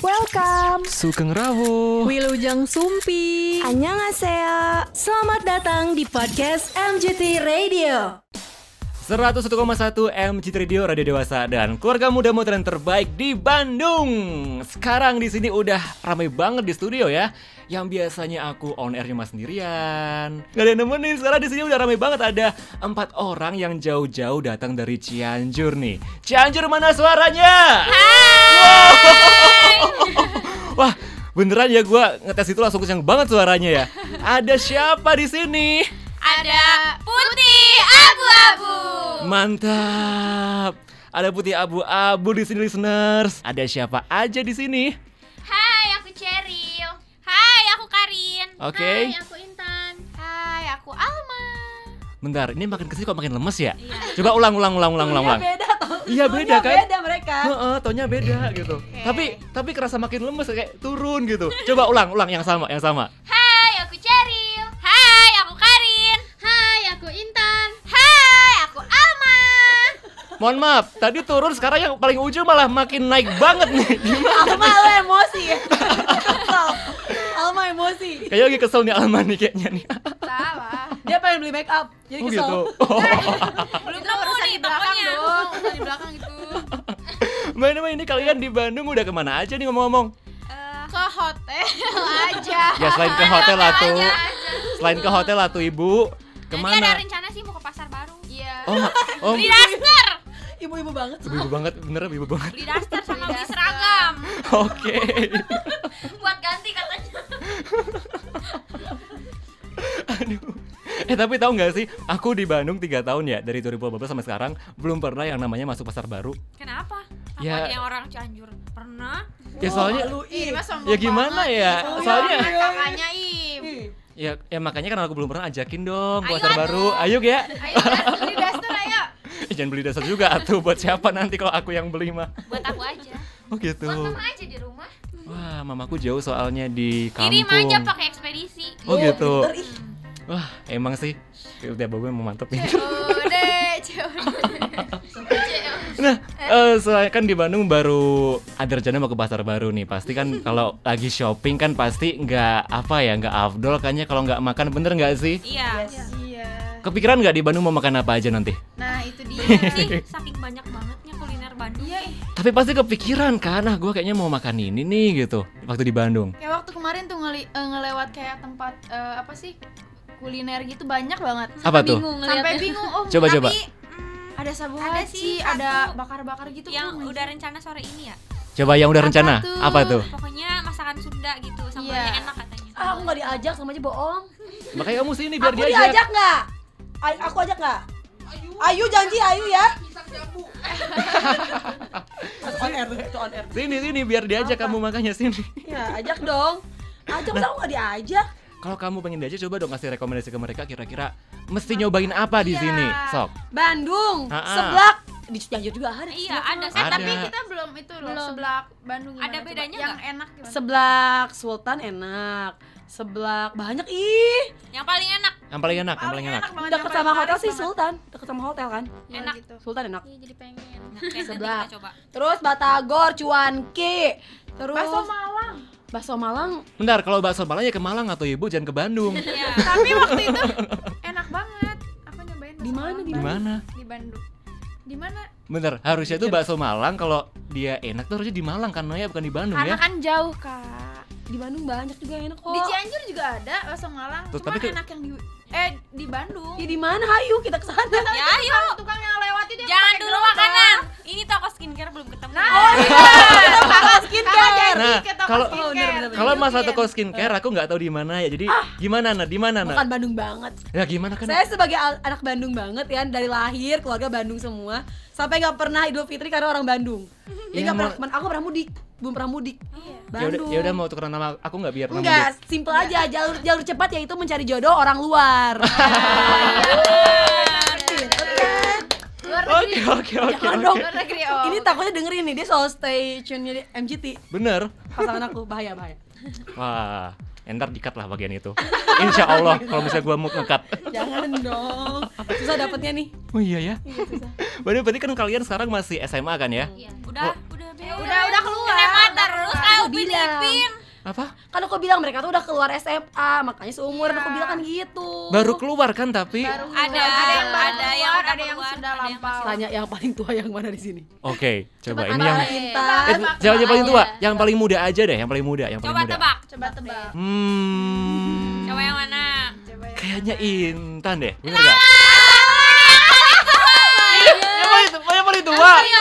Welcome. Sugeng Rawo. Wilujeng Sumpi. Annyeonghaseyo. Selamat datang di podcast MGT Radio. 101,1 MGT Radio Radio Dewasa dan keluarga muda modern terbaik di Bandung. Sekarang di sini udah ramai banget di studio ya. Yang biasanya aku on air cuma sendirian. Gak ada yang nemenin. Sekarang di sini udah ramai banget ada empat orang yang jauh-jauh datang dari Cianjur nih. Cianjur mana suaranya? Wah, beneran ya gua ngetes itu langsung kencang banget suaranya ya. Ada siapa di sini? Ada putih abu-abu. Mantap. Ada putih abu-abu di sini listeners. Ada siapa aja di sini? Hai, aku Cheryl. Hai, aku Karin. Oke. Hai, aku Intan. Hai, aku Alma. Bentar, ini makin ke sini kok makin lemes ya? Coba ulang, ulang, ulang, ulang, ulang, ulang. beda. Iya beda kan? Beda mereka. Heeh, tonya beda gitu. Tapi tapi kerasa makin lemes kayak turun gitu. Coba ulang, ulang yang sama, yang sama. Mohon maaf, tadi turun sekarang yang paling ujung malah makin naik banget nih. Gimana? Alma lo emosi ya. Kesel. Alma emosi. Kayaknya lagi kesel nih Alma nih kayaknya nih. Salah. Dia pengen beli make up. Jadi Oh kesel. gitu. Oh. Belum nemu nih tokonya. dong, urusan di belakang gitu. By the way, ini kalian di Bandung udah ke mana aja nih ngomong-ngomong? Ke hotel aja. Ya selain ke hotel lah tuh. Selain ke hotel lah tuh ibu. Nanti ada Ke mana? rencana sih mau ke pasar baru. Iya. Oh, oh, Beli. Ibu-ibu banget. ibu banget, bener ibu banget. Beli daster sama beli seragam. Oke. Buat ganti katanya. Aduh. Eh tapi tahu nggak sih, aku di Bandung 3 tahun ya dari 2018 sampai sekarang belum pernah yang namanya masuk pasar baru. Kenapa? Apa Ya. yang orang Cianjur pernah? Ya soalnya lu sombong ya gimana banget. ya? Ih, Soalnya kakaknya Im. ya ya makanya karena aku belum pernah ajakin dong pasar baru. Ayo ya. Ayo das- beli daster ayo. Eh, Jangan beli dasar juga atuh buat siapa nanti kalau aku yang beli mah. Buat aku aja. Oh gitu. Buat mama aja di rumah. Wah, mamaku jauh soalnya di kampung. Kirim aja pakai ekspedisi. Oh gitu. Wah, emang sih. Udah babu emang mantep nih. Nah, eh, soalnya kan di Bandung baru ada rencana mau ke pasar baru nih. Pasti kan kalau lagi shopping kan pasti nggak apa ya, nggak afdol kayaknya kalau nggak makan bener nggak sih? Iya. Iya. Kepikiran nggak di Bandung mau makan apa aja nanti? Nah, itu dia. sih saking banyak bangetnya kuliner Bandung. Iya. Tapi pasti kepikiran kan, ah gue kayaknya mau makan ini nih gitu. Waktu di Bandung. Kayak waktu kemarin tuh ngeli- eh, ngelewat kayak tempat eh, apa sih? kuliner gitu banyak banget. Apa tuh? bingung Sampai bingung. Oh, Coba, tapi coba. Hmm, Ada sabu Ada sih, ada bakar-bakar gitu. yang Oh udah rencana sore ini ya. Coba yang udah Apa rencana. tuh? Apa tuh? Pokoknya masakan Sunda gitu, sambalnya Iya. enak katanya. Ah, aku nggak diajak sama aja bohong. Makanya kamu sini biar Aku diajak. diajak nggak? Aku ajak nggak? Ayu janji Ayu ya. On air tuh, itu on air. Sini sini biar diajak kamu makanya sini. Ya, ajak dong. Ajak masa aku nggak diajak? Kalau kamu pengen diajak coba dong kasih rekomendasi ke mereka kira-kira mesti nyobain apa di Iya. sini. Sok. Bandung, Ha-ha. seblak. Di Cianjur juga ada. Iya, ada sih. Eh, Ada. tapi kita belum itu loh, Belum. sebelah Bandung Ada coba? bedanya Yang nggak? enak gimana? Seblak Sultan enak. Seblak banyak ih. Yang paling enak. Yang paling enak, yang paling enak. banget, Dekat yang sama hotel sih banget. Sultan. Dekat sama hotel kan? Enak. gitu. Sultan enak. Iya, jadi pengen. Seblak. kita coba. Terus Batagor, Cuanki. Terus Bakso Malang. Bakso Malang. Bentar, kalau bakso Malang ya ke Malang atau Ibu jangan ke Bandung. Iya. Tapi waktu itu enak banget. Aku nyobain Di mana, di mana? Di Bandung. Di mana? Bentar, harusnya tuh bakso Malang kalau dia enak tuh harusnya di Malang kan Noya bukan di Bandung Karena ya. kan jauh, Kak. Di Bandung banyak juga yang enak kok. Di Cianjur juga ada bakso Malang. Tuh, Cuma tapi ke- enak yang di eh di Bandung. Ya di mana? Ayo kita ke sana. Ya, ayo. Tukang yang lewat itu Jangan dulu makanan. Ini toko skincare belum ketemu. Nah, Oh iya, Kakak skincare. Nah, ke toko kalau- Kalau masalah toko skincare aku nggak tahu di mana ya. Jadi gimana nah? Di mana nah? Bukan Bandung banget. Ya gimana kan? Saya sebagai anak Bandung banget ya dari lahir keluarga Bandung semua sampai nggak pernah Idul Fitri karena orang Bandung. Jadi Ya, nggak pernah, aku pernah mudik, belum pernah mudik. Ya udah, Bandung. ya udah mau tukeran nama aku nggak biar pernah Enggak, simple aja jalur jalur cepat yaitu mencari jodoh orang luar. Luar Oke oke oke oh. Ini takutnya dengerin nih dia soal stay tune-nya di MGT. Bener. Pasangan aku bahaya bahaya. Wah, entar dikat lah bagian itu. Insya Allah kalau misalnya gua mau ngekat. Jangan dong. Susah dapetnya nih. Oh iya ya. Iya, susah. Berarti berarti kan kalian sekarang masih SMA kan ya? Iya. Udah, Oh. udah beda. Udah udah keluar. SMA terus kayak bilang. Apa? Kan aku bilang mereka tuh udah keluar SMA, makanya seumuran aku bilang kan gitu. Baru keluar kan tapi Baru Ada, ada yang baru ada yang keluar, udah ada yang keluar, sudah ada yang lampau. Tanya yang paling tua yang mana di sini? Oke, coba ini antara yang Intan. eh, jangan yang paling tua, yang paling muda aja deh, yang paling muda, yang paling Coba muda. tebak. Coba tebak. Hmm. Coba yang mana? Coba yang Kayaknya Intan deh, bener gak? yang paling tua, paling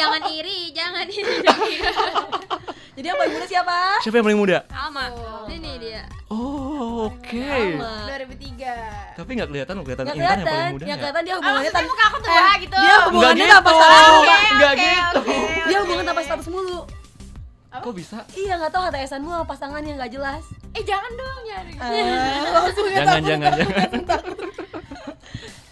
jangan iri, jangan iri, jangan iri. Jadi yang paling muda siapa? Siapa yang paling muda? Alma. Ini dia. Oh, oke. Sama. 2003. Tapi nggak kelihatan, kelihatan Nggak Intan yang kelihatan, paling muda. yang ya? kelihatan dia hubungannya tan muka aku tua Eh, gitu. Dia Nggak hubungannya gitu, tanpa status. nggak gitu. Dia hubungan tanpa status mulu. Kok bisa? Iya nggak tahu HTSan mu sama pasangannya nggak jelas. Eh jangan dong nyari. Eh, langsung ya Jangan, takut, jangan, takut, jangan. takut, takut.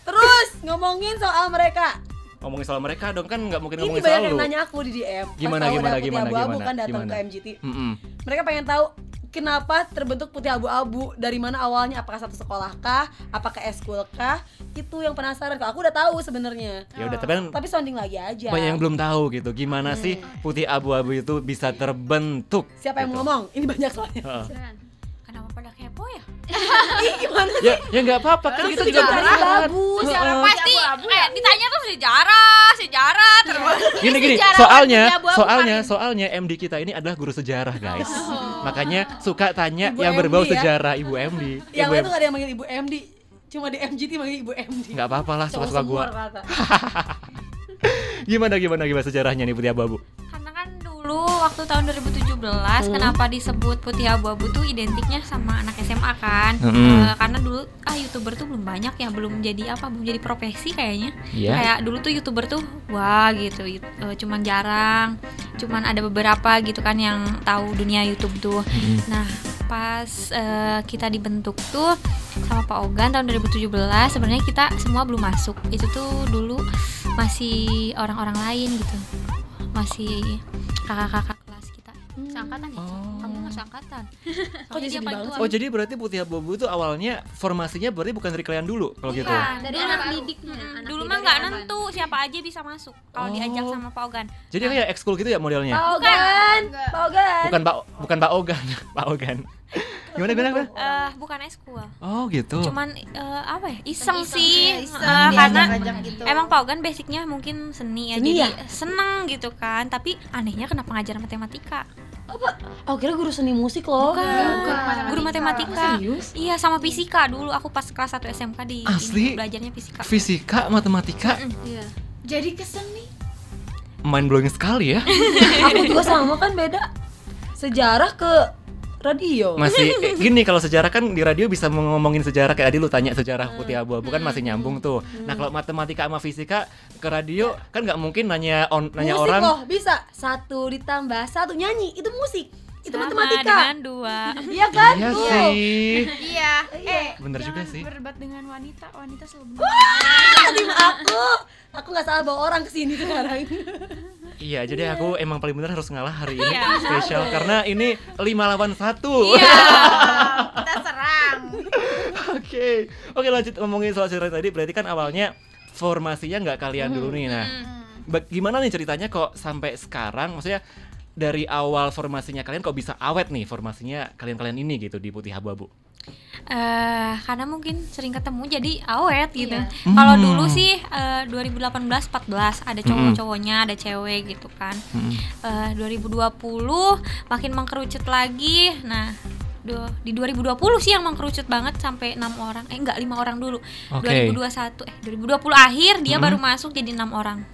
Terus ngomongin soal mereka. Ngomongin soal mereka dong kan nggak mungkin Ini ngomongin banyak soal yang lu. nanya aku di DM. Pas Gimana, gimana, ada Putih gimana, Abu-Abu gimana, kan datang gimana? ke MGT. Mm-mm. Mereka pengen tahu kenapa terbentuk putih abu-abu dari mana awalnya apakah satu sekolah kah apakah eskul kah itu yang penasaran kalau aku udah tahu sebenarnya Ya udah, tapi kan tapi sounding lagi aja banyak yang belum tahu gitu. Gimana sih putih abu-abu itu bisa terbentuk? siapa yang gitu. mau ngomong ini banyak soalnya Heeh. Kenapa pada kepo ya? ih gimana Ya, ya nggak apa-apa kan kita juga bagus Heeh. Pasti eh ditanya tuh sejarah, sejarah terus. Gini gini, Sejarah soalnya soalnya soalnya MD kita ini adalah guru sejarah, guys. Makanya suka tanya Ibu yang MD berbau ya. sejarah Ibu MD. yang lain tuh gak ada yang manggil ibu MD cuma di MGT manggil ibu MD nggak apa-apa lah, suka-suka gua. Gimana gimana gimana sejarahnya nih putih abu-abu? Karena dulu waktu tahun 2017 kenapa disebut putih abu-abu tuh identiknya sama anak SMA kan? Mm-mm. Eh, karena dulu ah youtuber tuh belum banyak ya, belum jadi apa, belum jadi profesi kayaknya. Iya. Kayak dulu tuh youtuber tuh wah gitu, eh, cuman jarang, cuman ada beberapa gitu kan yang tahu dunia YouTube tuh. Mm-mm. Nah pas eh, kita dibentuk tuh sama Pak Ogan tahun 2017 sebenarnya kita semua belum masuk itu tuh dulu masih orang-orang lain gitu masih kakak-kakak kelas kita. Seangkatan ya Oh. kamu nggak seangkatan? Kok jadi dia paling tua. Oh jadi berarti putih abu-abu itu awalnya formasinya berarti bukan dari kalian dulu kalau gitu? Bukan, Dari dulu. Anak mah- didiknya, anak dulu didik mah nggak nentu siapa aja bisa masuk kalau Oh. diajak sama Pak Ogan. Jadi kayak ekskul gitu ya modelnya? Pak Ogan. Pak Ogan! Bukan Pak bukan Pak Ogan, Pak Ogan. Gimana gimana gimana? Eh, bukan eskul Oh gitu. cuman eh, apa ya iseng, Iseng, sih ya, iseng, Eh, karena diajak-ajak gitu. Emang Pak Ogan basicnya mungkin seni ya, Seni jadi ya? seneng gitu kan. Tapi anehnya kenapa ngajar matematika? Oh kira guru seni musik loh Bukan, guru matematika. Serius? Iya sama fisika dulu. Aku pas kelas 1 SMK di Asli? ini, belajarnya fisika. Fisika, matematika, Iya. Jadi keseni. mind blowing sekali ya. Aku juga sama kan beda Sejarah ke radio Masih eh, gini kalau sejarah kan di radio bisa ngomongin sejarah kayak tadi lu tanya sejarah putih abu-abu kan masih nyambung tuh. Nah kalau matematika sama fisika ke radio kan nggak mungkin nanya on, nanya musik orang. loh bisa Satu ditambah satu nyanyi Itu musik Itu Sama matematika dengan dua. Iya kan? Iya Tuh. sih. Iya. Eh, Bener juga sih. Berdebat dengan wanita, wanita selalu Ah, tim aku Aku gak salah bawa orang ke sini sekarang Iya, jadi aku emang paling bener harus ngalah hari ini Iya. spesial karena ini 5 lawan 1. Iya. kita serang. Oke. Oke, lanjut ngomongin soal cerita tadi berarti kan awalnya formasinya nggak kalian dulu nih. Nah, gimana nih ceritanya kok sampai sekarang maksudnya dari awal formasinya kalian kok bisa awet nih formasinya kalian-kalian ini gitu di Putih Abu-Abu. Eh, karena mungkin sering ketemu jadi awet gitu. Iya. Kalau Hmm. dulu sih eh, 2018 14 ada cowok-cowoknya, ada cewek gitu kan. Hmm. Eh, 2020 makin mengkerucut lagi. Nah, du- di 2020 sih yang mengkerucut banget sampai enam orang. Eh enggak, lima orang dulu. Oke. 2021 eh 2020 akhir dia Hmm. baru masuk jadi enam orang.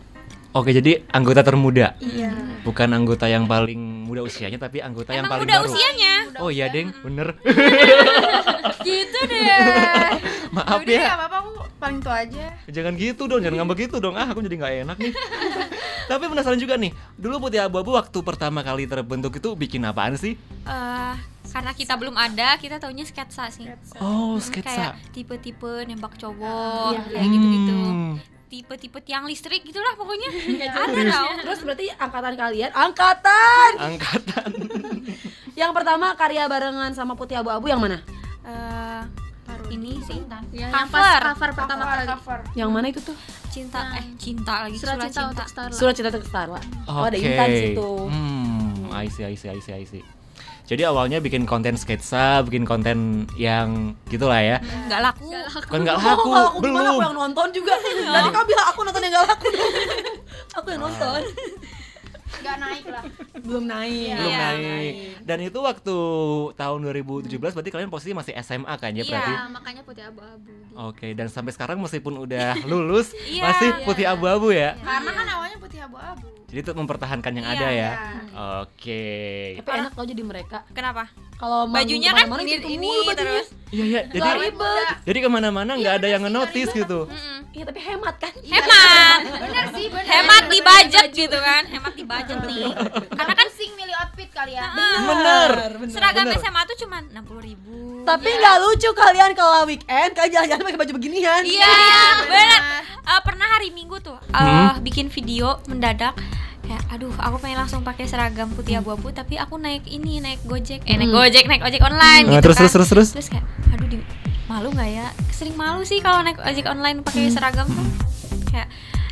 Oke, jadi anggota termuda. Iya Bukan anggota yang paling muda usianya tapi anggota yang Emang paling udah baru. usianya. Oh iya, Deng, bener. gitu deh. Maaf Yaudah ya. nggak apa-apa aku paling tua aja. Jangan gitu dong, jangan ngambek gitu dong. Ah, aku jadi nggak enak nih. Tapi penasaran juga nih. Dulu Putih Abu-Abu waktu pertama kali terbentuk itu bikin apaan sih? Eh, karena kita belum ada, kita taunya sketsa sih. Oh, Hmm, sketsa. Kayak tipe-tipe nembak cowok, Iya, kayak gitu-gitu. Hmm. Tipe-tipe tiang listrik gitulah pokoknya. ada tau. Terus berarti angkatan kalian Angkatan Angkatan. Yang pertama karya barengan sama Putih Abu-Abu yang mana? Eh, ini sih Ya, yang Cover. pas cover pertama Cover, kali. cover. Yang mana itu tuh? cinta eh cinta lagi Surat surat, cinta untuk Starla. Surat cinta untuk Starla Oh ada. Intan situ Hmm, I see, I see, I see, I see. Jadi awalnya bikin konten sketsa, bikin konten yang gitulah ya. nggak laku Kan nggak Oh, laku, kalau aku gimana belum. aku yang nonton juga. Tadi kau bilang aku nonton yang gak laku. aku yang nonton. Nggak naik lah Belum naik. Belum Iya. naik. Dan itu waktu tahun 2017 berarti kalian posisi masih SMA kan ya Iya. berarti? Nah, makanya putih abu-abu gitu. Oke, dan sampai sekarang meskipun udah lulus Iya. masih putih abu-abu ya. karena kan awalnya putih abu-abu Jadi itu mempertahankan yang Iya, ada ya. iya. Oke. Tapi enak tau jadi mereka. kenapa Kalau bajunya kan ini gitu ini terus Iya ya, jadi Nggak ribet. jadi ke mana-mana nggak ada yang ngenotis gitu. Iya tapi hemat kan? hemat. Bener sih bener. Hemat di budget gitu kan. Hemat di budget nih. karena kan sing milih outfit kalian. Bener. seragam bener. SMA tuh cuma enam puluh ribu. Tapi nggak lucu kalian kalau weekend kalian jalan-jalan pakai baju beginian. iya benar Eh, pernah hari minggu tuh eh, Hmm. bikin video mendadak kayak aduh aku pengen langsung pakai seragam putih abu-abu tapi aku naik ini naik gojek. Eh naik gojek naik ojek online Nah, gitu terus, kan. terus terus terus. terus kayak aduh di, malu nggak ya? Sering malu sih kalau naik ojek online pakai seragam tuh. Kayak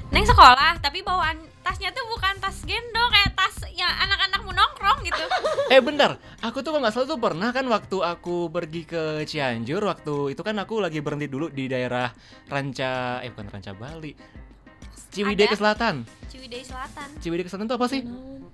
neng sekolah tapi bawaan tasnya tuh bukan tas gendong kayak tas yang anak-anak mau nongkrong gitu. Eh bentar, aku tuh nggak salah tuh pernah kan waktu aku pergi ke Cianjur waktu itu kan aku lagi berhenti dulu di daerah Ranca eh bukan Ranca Bali. Ciwidey Ada. ke Selatan. Ciwidey Selatan Ciwidey ke Selatan tuh apa sih?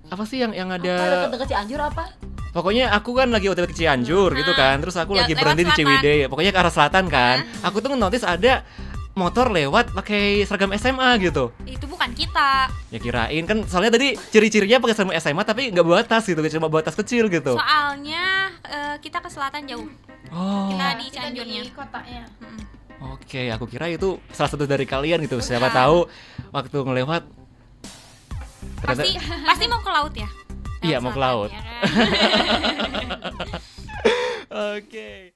Apa sih yang yang Apa ada deket-deket Cianjur apa? Pokoknya aku kan lagi OTW ke Cianjur gitu kan. Terus aku Ya, lagi berhenti di. Ciwidey. Pokoknya ke arah selatan kan. Aku tuh notice ada motor lewat pakai seragam SMA gitu. itu bukan kita Ya kirain kan soalnya tadi ciri-cirinya pakai seragam SMA tapi nggak bawa tas gitu, cuma bawa tas kecil gitu. soalnya eh, kita ke selatan jauh Oh. kita di kita Cianjurnya di kotanya Mm-mm. Oke, aku kira itu salah satu dari kalian gitu. Siapa Bukan. tahu waktu ngelewat ternyata pasti pasti mau ke laut ya Iya, mau ke laut. ya kan? Oke.